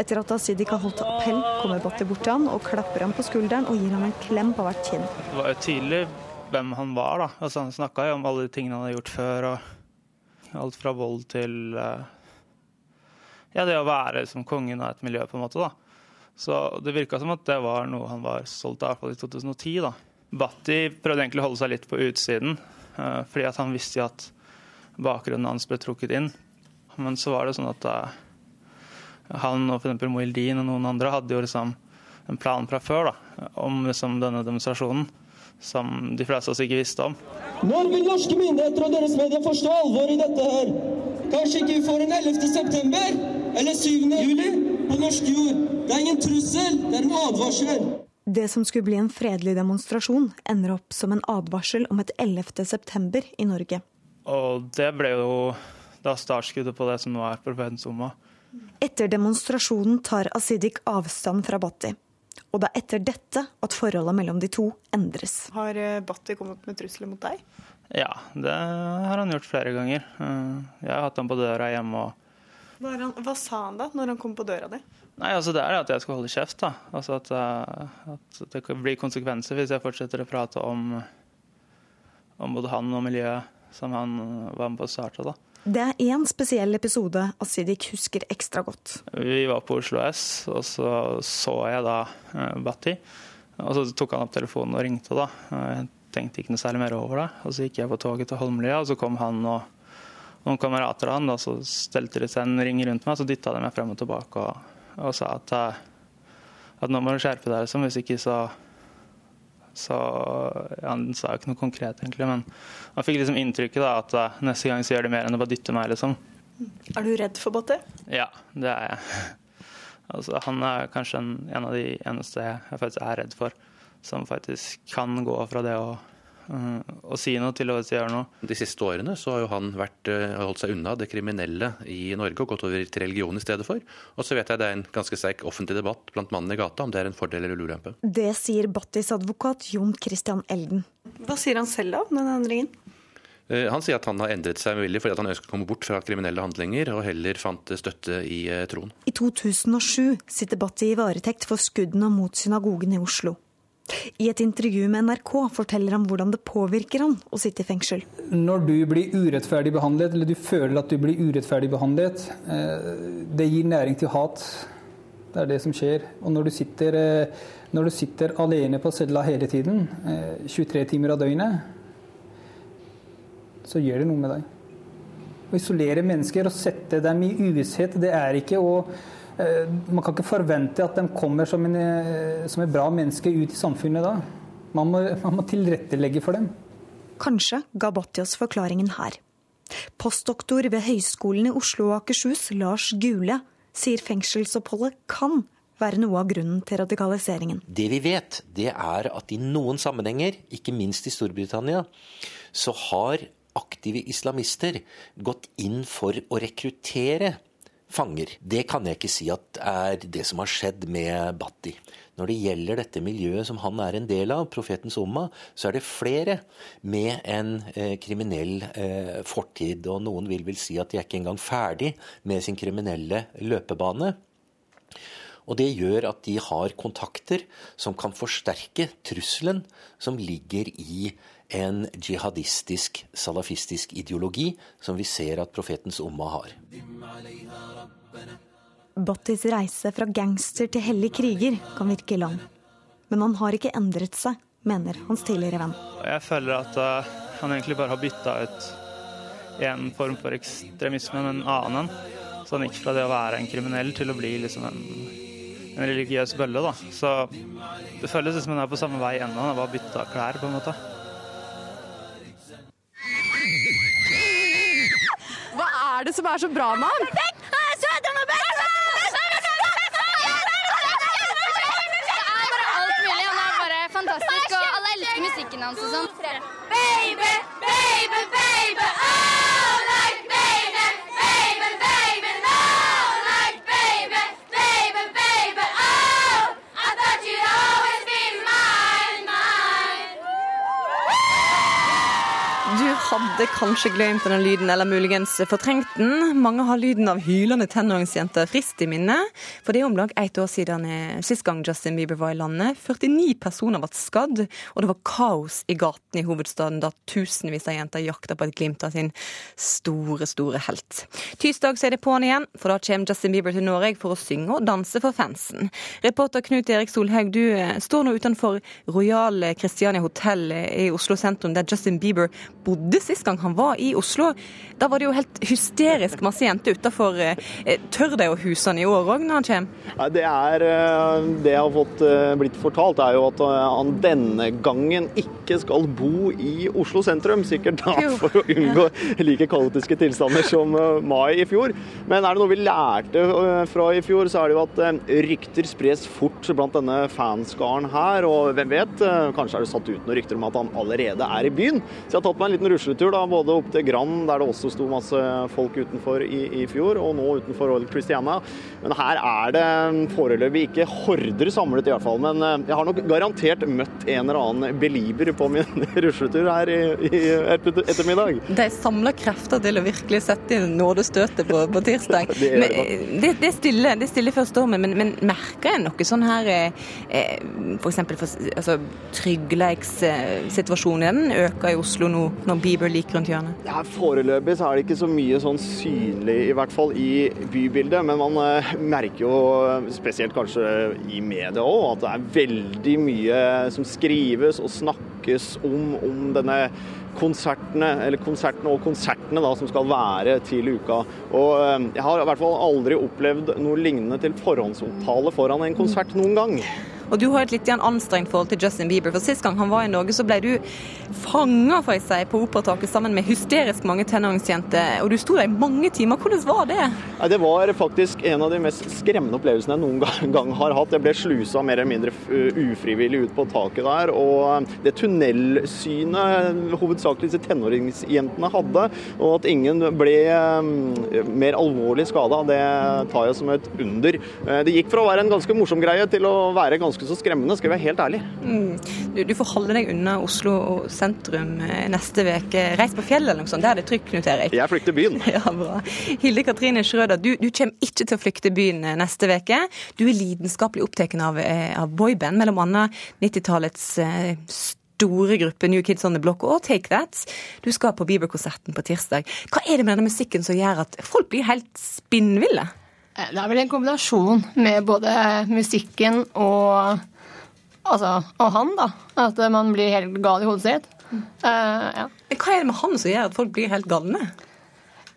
Etter at Asidik har holdt appell, kommer Bhatti bort til han og klapper ham på skulderen og gir ham en klem på hvert kinn.
Det var jo tydelig hvem han var, da. Altså, han snakka jo om alle de tingene han hadde gjort før, og alt fra vold til eh, Ja, det å være som kongen av et miljø, på en måte, da. Så det virka som at det var noe han var stolt av, i hvert fall i 2010, da. Bhatti prøvde egentlig å holde seg litt på utsiden, eh, fordi at han visste at bakgrunnen hans ble trukket inn. Men så var det sånn at eh, han og f.eks. Mohildin og noen andre hadde jo liksom en plan fra før da, om liksom denne demonstrasjonen, som de fleste av oss ikke visste om.
Når vil norske myndigheter og deres medier forstå alvoret i dette her? Kanskje ikke vi får en 11. september eller 7. juli på norsk jord. Det er ingen trussel, det er en advarsel.
Det som skulle bli en fredelig demonstrasjon, ender opp som en advarsel om et 11. september i Norge.
Og det ble jo da startskuddet på det som nå er Profetens Umma.
Etter demonstrasjonen tar Asidik avstand fra Bhatti. Og det er etter dette at forholdet mellom de to endres. Har Bhatti kommet med trusler mot deg?
Ja, det har han gjort flere ganger. Eh, Jeg har hatt ham på døra hjemme og
Hva, hva sa han da, når han kom på døra di?
Nei, altså Det er det at jeg skal holde kjeft. da. Altså at, eh, at det blir konsekvenser hvis jeg fortsetter å prate om, om både han og miljøet som han var med på å starte. da.
Det er én spesiell episode Asidik husker ekstra godt.
Vi var på Oslo S, og så så jeg da Batti. Og så tok han opp telefonen og ringte. da. Jeg tenkte ikke noe særlig mer over det. Og Så gikk jeg på toget til Holmlia, og så kom han og noen kamerater av han. da, Så stelte de seg en ring rundt meg, så dytta de meg frem og tilbake og, og sa at, eh, at nå må du skjerpe deg, liksom. Hvis ikke så så ja, Han sa jo ikke noe konkret, egentlig, men han fikk liksom inntrykket da, at eh, neste gang så gjør de mer enn å bare dytte meg, liksom.
Er du redd for Botte?
Ja, det er jeg. Altså, han er kanskje en, en, av de eneste jeg faktisk er redd for, som faktisk kan gå fra det å, å si noe til å gjøre noe.
De siste årene så har jo han vært, uh, holdt seg unna det kriminelle i Norge og gått over til religion i stedet for. Og så vet jeg det er en ganske sterk offentlig debatt blant mannene i gata om det er en fordel eller ulempe.
Det sier Battis advokat Jon Christian Elden. Hva sier han selv da om denne endringen?
Eh, han sier at han har endret seg villig fordi han ønsker å komme bort fra kriminelle handlinger, og heller fant støtte i eh, troen.
I 2007 sitter Batti i varetekt for skuddene mot synagogen i Oslo. I et intervju med NRK forteller han hvordan det påvirker han å sitte i fengsel.
Når du blir urettferdig behandlet, eller du føler at du blir urettferdig behandlet, eh, det gir næring til hat. Det er det som skjer. Og når du sitter, når du sitter alene på cella hele tiden, 23 timer av døgnet, så gjør det noe med deg. Å isolere mennesker og sette dem i uvisshet, det er ikke å eh, Man kan ikke forvente at de kommer som, en, eh, som et bra menneske ut i samfunnet da. Man må, man må tilrettelegge for dem.
Kanskje ga Battias forklaringen her. Postdoktor ved Høgskolen i Oslo og Akershus, Lars Gule, sier fengselsoppholdet kan være noe av grunnen til radikaliseringen.
Det vi vet, det er at i noen sammenhenger, ikke minst i Storbritannia, så har aktive islamister gått inn for å rekruttere fanger. Det kan jeg ikke si at er det som har skjedd med Batti. Når det gjelder dette miljøet som han er en del av, profetens umma, så er det flere med en eh, kriminell eh, fortid. Og noen vil vel si at de er ikke engang ferdig med sin kriminelle løpebane. Og det gjør at de har kontakter som kan forsterke trusselen som ligger i en jihadistisk, salafistisk ideologi, som vi ser at profetens umma har.
Bottis reise fra gangster til hellig kriger kan virke lang. Men han har ikke endret seg, mener hans tidligere venn.
Jeg føler at uh, han egentlig bare har bytta ut en form for ekstremisme med en annen. Så han gikk fra det å være en kriminell til å bli liksom en, en religiøs bølle. da. Så det føles som han er på samme vei ennå, han har bare bytta klær, på en måte.
Er det som er så bra med ham?
fantastisk, og alle elsker musikken hans og sånn.
Baby, baby, baby, oh, like baby, baby, baby, no, like baby, baby, baby, oh, I thought you'd always be mine, mine.
Du hadde kanskje glemt denne lyden, eller muligens fortrengt den. Mange har lyden av hylende tenåringsjenter frist i minne. For det er om lag ett år siden eh, sist gang Justin Bieber var i landet. 49 personer ble skadd, og det var kaos i gatene i hovedstaden da tusenvis av jenter jakta på et glimt av sin store, store helt. Tirsdag er det på'n igjen, for da kommer Justin Bieber til Norge for å synge og danse for fansen. Reporter Knut Erik Solhaug, du eh, står nå utenfor Royal Christiania hotell i Oslo sentrum, der Justin Bieber bodde sist gang han var i Oslo. Da var det jo helt hysterisk masse jenter utafor. Eh, tør de å huse han i år òg når han kommer?
Ja, det, er, eh, det jeg har fått eh, blitt fortalt, er jo at han denne gangen ikke skal bo i Oslo sentrum. Sikkert da for å unngå like kaotiske tilstander som mai i fjor. Men er det noe vi lærte fra i fjor, så er det jo at rykter spres fort blant denne fanskaren her. Og hvem vet, kanskje er det satt ut noen rykter om at han allerede er i byen. Så jeg har tatt meg en liten rusletur da, både opp til Grand, der det også sto masse folk utenfor i, i fjor, og nå utenfor Royal Christiana. Men her er det foreløpig ikke horder samlet, i hvert fall. Men eh, jeg har nok garantert møtt en eller annen belieber på min rusletur her i, i ettermiddag.
De samler krefter til å virkelig sette inn nådestøtet på, på tirsdag. det, er det, det, det, stille, det stille før stormen, men, men merker en noe sånn her eh, f.eks. For, altså, tryggleikssituasjonen øker i Oslo nå når Bieber lik rundt hjørnet?
Ja, Foreløpig så er det ikke så mye sånn synlig, i hvert fall i bybildet. Men man eh, merker jo, spesielt kanskje i media òg, at det er veldig mye som skrives og snakkes om, om denne konsertene, eller konsertene og konsertene da, som skal være til uka. Og eh, Jeg har i hvert fall aldri opplevd noe lignende til forhåndsomtale foran en konsert noen gang.
Og du har et litt anstrengt forhold til Justin Bieber. For Sist gang han var i Norge, så ble du fanga får jeg si, på operataket sammen med hysterisk mange tenåringsjenter. Og du sto der i mange timer. Hvordan var det?
Ja, Det var faktisk en av de mest skremmende opplevelsene jeg noen gang, har hatt. Jeg ble slusa mer eller mindre ufrivillig ut på taket der. Og det tunnelsynet hovedsakelig disse tenåringsjentene hadde, og at ingen ble eh, mer alvorlig skada, det tar jeg som et under. Eh, Det gikk fra å være en ganske morsom greie til å være ganske så skremmende, skal jeg være helt ærlig.
Mm. Du, du får holde deg unna Oslo og sentrum eh, neste uke. Reis på fjellet eller noe sånt. Der er det trygt, Knut Erik.
Jeg flykter byen.
Ja, bra. Hilde Katrine Schrøder, du, du kommer ikke til å flykte byen eh, neste uke. Du er lidenskapelig opptatt av, eh, av boyband, mellom annet 90-tallets eh, store gruppe New Kids on the Block og Take That. Du skal på Bieber-konserten på tirsdag. Hva er det med denne musikken som gjør at folk blir helt spinnville?
Eh, Det er vel en kombinasjon med både musikken og, altså, og han, da. At man blir helt gal i hodet sitt. Eh, ja.
Hva er det med han som gjør at folk blir helt galne?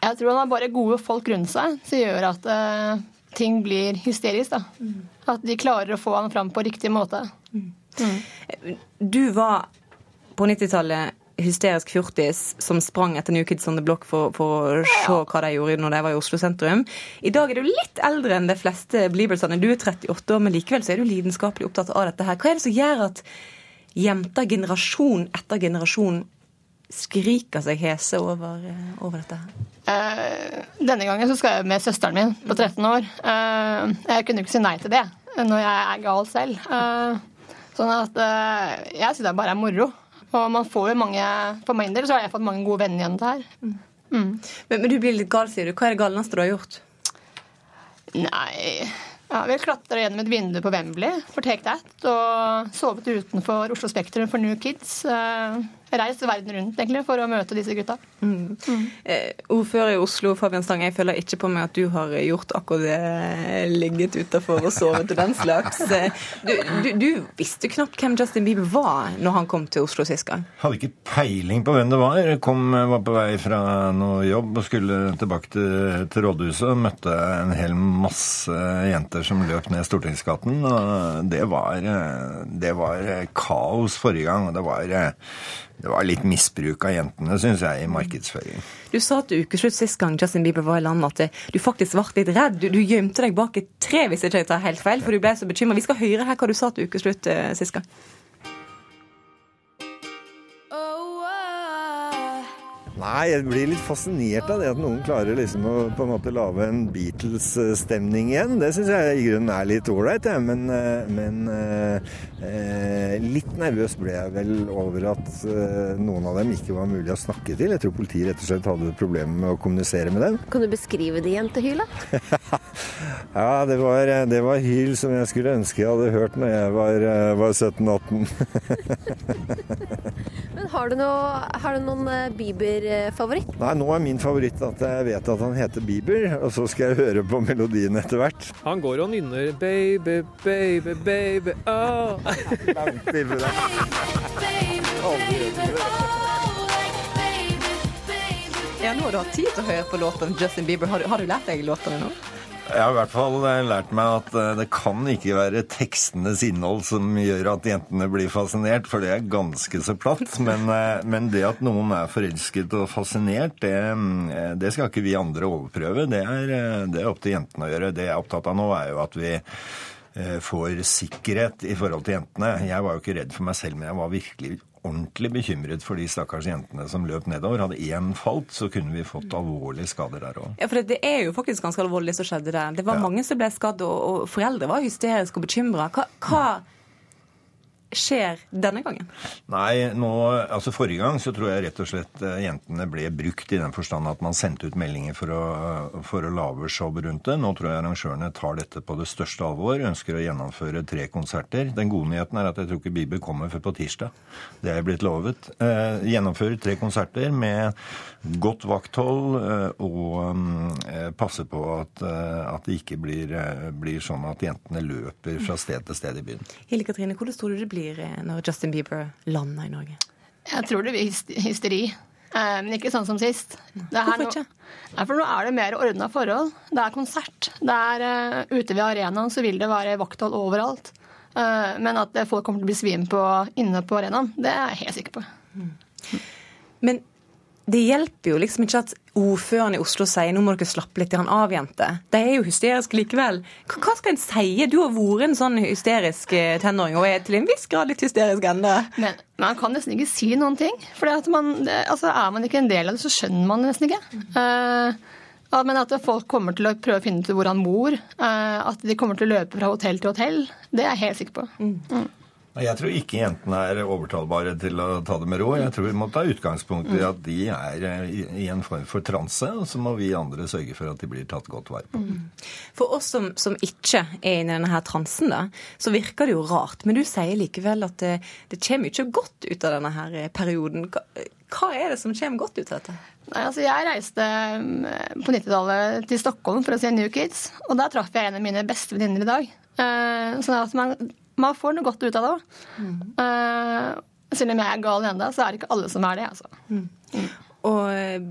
Jeg tror han har bare gode folk rundt seg som gjør at uh, ting blir hysterisk. da. At de klarer å få han fram på riktig måte.
Du var på 90-tallet hysterisk fjortis som sprang etter New Kids on the Block for, for å se hva de gjorde når de var i Oslo sentrum. I dag er du litt eldre enn de fleste Bleebersene. Du er 38 år, men likevel så er du lidenskapelig opptatt av dette her. Hva er det som gjør at jenter generasjon etter generasjon skriker seg hese over, eh, over dette?
Eh, denne gangen så skal jeg med søsteren min på 13 år. Uh, jeg kunne jo ikke si nei til det når jeg er gal selv. Uh, sånn at jeg syns det bare er moro. Og man får jo mange For min del så har jeg fått mange gode venner gjennom det her. Mm.
Men, men du blir litt gal, sier du. Hva er det galneste du har gjort?
Nei ja, Vi klatra gjennom et vindu på Wembley for Take That. Og sovet utenfor Oslo Spektrum for New Kids. Eh, reist verden rundt egentlig for å møte disse gutta.
Mm. Eh, ordfører i Oslo, Fabian Stang, jeg føler ikke på meg at du har gjort akkurat det, ligget utafor og sovet og den slags. Eh, Du, du, du visste knapt hvem Justin Bieber var når han kom til Oslo sist gang.
Hadde ikke peiling på hvem det var. Kom, var på vei fra noe jobb og skulle tilbake til, til rådhuset. og Møtte en hel masse jenter som løp ned Stortingsgaten. og Det var, eh, det var kaos forrige gang. og det var, eh, det var litt misbruk av jentene, syns jeg, i markedsføring.
Du sa til ukeslutt sist gang Justin Bieber var i landet at du faktisk ble litt redd. Du, du gjemte deg bak et tre hvis jeg ikke tar helt feil, for du ble så bekymra. Vi skal høre her hva du sa til ukeslutt eh, sist gang.
Nei, jeg blir litt fascinert av det at noen klarer liksom å på en måte lage en Beatles-stemning igjen. Det syns jeg i grunnen er litt ålreit, jeg. Men, eh, men eh, litt nervøs ble jeg vel over at eh, noen av dem ikke var mulig å snakke til. Jeg tror politiet rett og slett hadde problemer med å kommunisere med dem.
Kan du beskrive det jentehylet?
Ja, det var, det var hyl som jeg skulle ønske jeg hadde hørt når jeg var, eh, var 17-18.
Men har du, noe, har du noen eh, Bieber-favoritt?
Nei, nå er min favoritt at jeg vet at han heter Bieber, og så skal jeg høre på melodien etter hvert.
Han går og nynner 'baby, baby, baby', oh.
Det.
Ja, nå har du hatt tid til å høre på låten Justin Bieber. Har du, har du lært deg låtene nå?
Jeg har i hvert fall eh, lært meg at eh, det kan ikke være tekstenes innhold som gjør at jentene blir fascinert, for det er ganske så platt. Men, eh, men det at noen er forelsket og fascinert, det, det skal ikke vi andre overprøve. Det er, det er opp til jentene å gjøre. Det jeg er opptatt av nå, er jo at vi får sikkerhet i forhold til jentene. Jeg var jo ikke redd for meg selv, men jeg var virkelig ordentlig bekymret for de stakkars jentene som løp nedover. Hadde én falt, så kunne vi fått alvorlige skader der òg.
Ja, for det, er jo faktisk ganske alvorlig som skjedde der. Det var mange som ble skadd, og, og foreldre var hysteriske og bekymra. Hva, hva skjer denne gangen?
Nei, nå, altså Forrige gang så tror jeg rett og slett eh, jentene ble brukt i den forstand at man sendte ut meldinger for å, for å lage show rundt det. Nå tror jeg arrangørene tar dette på det største alvor, ønsker å gjennomføre tre konserter. Den gode nyheten er at jeg tror ikke Bieber kommer før på tirsdag. Det er blitt lovet. Eh, gjennomføre tre konserter med godt vakthold eh, og eh, passe på at, eh, at det ikke blir, blir sånn at jentene løper fra sted til sted i byen.
Hilde Katrine, hvordan tror du det blir eh, når Justin Bieber lander i Norge?
Jeg tror det blir hysteri. Eh, Men ikke sånn som sist. Det
Hvorfor ikke?
Nei, for nå er det mer ordna forhold. Det er konsert. Det er eh, Ute ved arenaen så vil det være vakthold overalt. Men at folk kommer til å bli svime på inne på arenaen, det er jeg helt sikker på.
Men det hjelper jo liksom ikke at ordføreren i Oslo sier nå må dere slappe litt grann av, jenter. De er jo hysteriske likevel. Hva, skal en si? Du har vært en sånn hysterisk eh, tenåring og er til en viss grad litt hysterisk ennå.
Men man kan nesten ikke si noen ting. For altså, er man ikke en del av det, så skjønner man det nesten ikke. Uh, ja, men at folk kommer til å prøve å finne ut hvor han bor, eh, at de kommer til å løpe fra hotell til hotell, det er jeg helt sikker på. Mm.
Nei, Jeg tror ikke jentene er overtalbare til å ta det med ro. Jeg tror vi må ta utgangspunkt i at de er eh, i, en form for transe, og så må vi andre sørge for at de blir tatt godt vare på.
For oss som, som ikke er inne i denne her transen, da, så virker det jo rart. Men du sier likevel at det, det kommer ikke godt ut av denne her perioden. Hva, hva er det som kommer godt ut av dette?
Nei, altså Jeg reiste mm, på 90-tallet til Stockholm for å se New Kids, og der traff jeg en av mine beste venninner i dag. Eh, sånn at man, man får noe godt ut av det òg. selv om jeg er gal ennå, så er det ikke alle som er det. altså.
Og eh,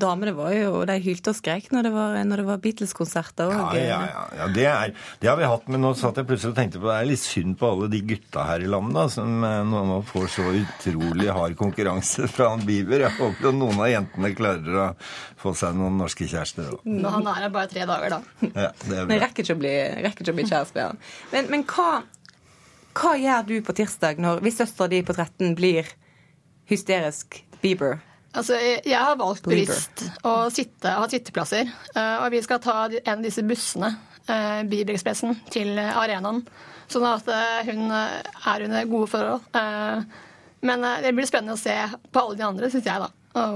damene var jo, de hylte og skrek når det var, var Beatles-konserter.
Ja, ja, ja, ja det, er, det har vi hatt, men nå satt jeg plutselig og tenkte på det er litt synd på alle de gutta her i landet da, som eh, nå får så utrolig hard konkurranse fra han Bieber. Jeg håper noen av jentene klarer å få seg noen norske kjærester. da.
Men han er her bare tre dager, da.
Ja, det er
Men rekker ikke å bli, rekker ikke å bli kjæreste med han. Men, men hva, hva gjør du på tirsdag når, hvis søstera di på 13 blir hysterisk Bieber?
Altså, jeg, har valgt bevisst å sitte, ha sitteplasser. eh, og vi skal ta en av disse bussene, uh, Biberekspressen, til eh, arenaen. Sånn at eh, hun eh, er under gode forhold. Eh, men eh, det blir spennende å se på alle de andre, syns jeg, da.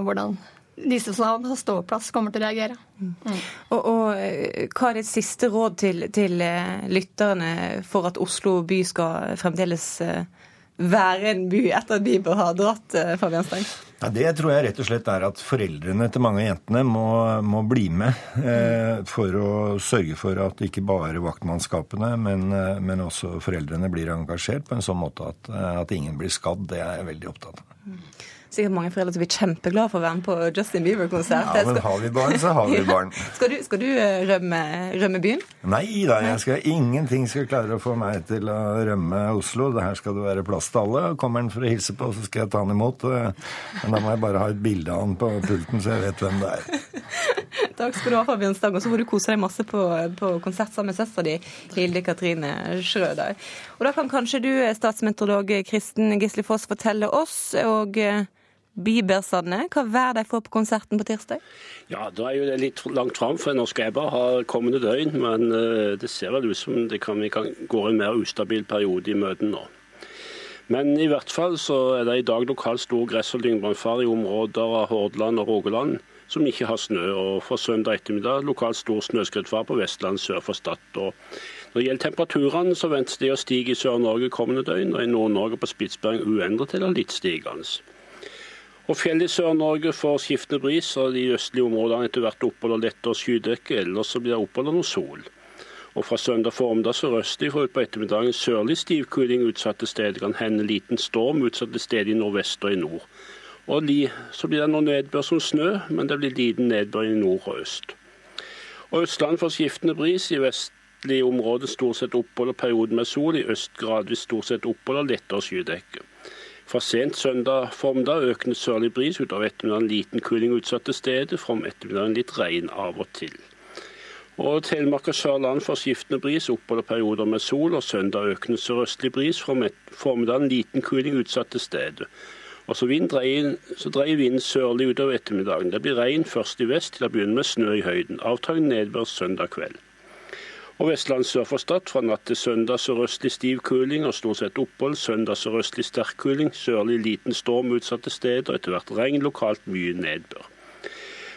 Hvordan disse som har ståplass, kommer til å reagere.
Og, og eh, hva er ditt siste råd til, til eh, lytterne for at Oslo by skal fremdeles eh, være en by etter at Bieber har dratt, Fabian Steng?
Ja, det tror jeg rett og slett er at foreldrene til mange av jentene må, må bli med eh, for å sørge for at ikke bare vaktmannskapene, men, men også foreldrene blir engasjert på en sånn måte at, at ingen blir skadd. Det er jeg veldig opptatt av.
Sikkert mange foreldre som blir kjempeglade for å være med på Justin Bieber-konsert.
Ja, men har vi barn, så har vi barn.
Skal du, skal du eh, rømme, rømme byen?
Nei da, jeg skal, ingenting skal klare å få meg til å rømme Oslo. Det her skal det være plass til alle. Kommer han for å hilse på, så skal jeg ta han imot. Eh, Men da må jeg bare ha et bilde av han på pulten, så jeg vet hvem det er.
Takk skal du ha, Fabian Stang. Og så får du kose deg masse på, på konsert sammen med søstera di, Hilde Katrine Schrøder. Og da kan kanskje du, statsmeteorolog Kristen Gislefoss, fortelle oss og Bibersane hva vær de får på konserten på tirsdag?
Ja, Da er jo det litt langt fram, for nå skal jeg bare ha kommende døgn. Men eh, det ser vel ut som det kan, vi kan gå en mer ustabil periode i møtene nå. Men i hvert fall så er det i dag lokalt stor gress- og lyngbrannfare i områder av Hordaland og Rogaland som ikke har snø. Og fra søndag ettermiddag lokalt stor snøskredfare på Vestland sør for Stad. Og når det gjelder temperaturene, så ventes de å stige i Sør-Norge kommende døgn, og i Nord-Norge på Spitsbergen uendret eller litt stigende. Og fjellet i Sør-Norge får skiftende bris, og de østlige områdene etter hvert opphold og lettere skydekke. Ellers så blir det opphold og noe sol. Og fra søndag formiddag sørøstlig får utpå ettermiddagen sørlig stiv kuling utsatte steder. Kan hende liten storm utsatte steder i nordvest og i nord. Og li, så blir det noe nedbør som snø, men det blir liten nedbør i nord og øst. Og Østland får skiftende bris. I vestlige områder stort sett opphold og perioden med sol. I øst gradvis stort sett opphold og lettere skydekke. Fra sent søndag formiddag økende sørlig bris, utover ettermiddagen liten kuling utsatte steder. Fra om ettermiddagen litt regn av og til. Og Telemark og Sørland får skiftende bris, opphold og perioder med sol. Og søndag økende sørøstlig bris, fra om formiddagen liten kuling utsatte steder. Og så, dreier, så dreier vinden sørlig utover ettermiddagen. Det blir regn først i vest til å begynne med snø i høyden. Avtagende nedbør søndag kveld. Og Vestland sør for Stad fra natt til søndag sørøstlig stiv kuling og stort sett opphold. Søndag sørøstlig sterk kuling, sørlig liten storm utsatte steder. Etter hvert regn, lokalt mye nedbør.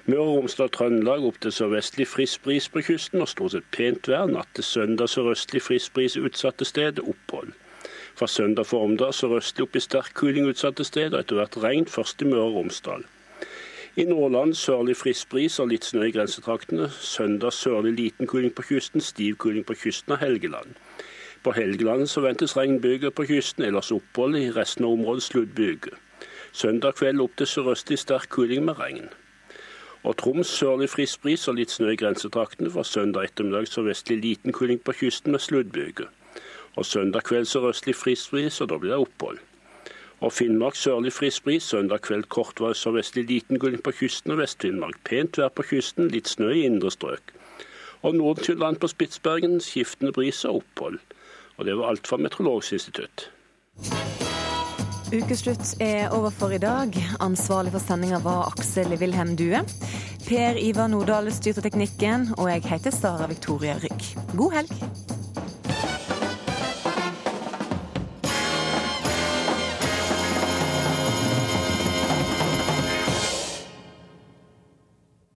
Møre og Romsdal Trøndelag opp til sørvestlig frisk bris på kysten og stort sett pent vær. Natt til søndag sørøstlig frisk bris utsatte steder, opphold. Fra søndag formiddag sørøstlig opp i sterk kuling utsatte steder, etter hvert regn, først i Møre og Romsdal. I Nordland sørlig frisk bris og litt snø i grensetraktene. Søndag sørlig liten kuling på kysten, stiv kuling på kysten av Helgeland. På Helgeland så ventes regnbyger på kysten, ellers opphold i resten av området sluddbyger. Søndag kveld opp til sørøstlig sterk kuling med regn. Og Troms sørlig frisk bris og litt snø i grensetraktene. Fra søndag ettermiddag sørvestlig liten kuling på kysten med sluddbyger. Og søndag kveld sørøstlig østlig frisk bris, og da blir det opphold. Og Finnmark sørlig frisk bris, søndag kveld kortvarig sørvestlig liten kuling på kysten og Vest-Finnmark. Pent vær på kysten, litt snø i indre strøk. Og Nord-Tyskland på Spitsbergen skiftende bris og opphold. Og det var alt fra Meteorologisk institutt.
Ukeslutt er over for i dag. Ansvarlig for sendinga var Aksel Wilhelm Due. Per Ivar Nordahl styrte teknikken, og jeg heter Sara Victoria Rygg. God helg.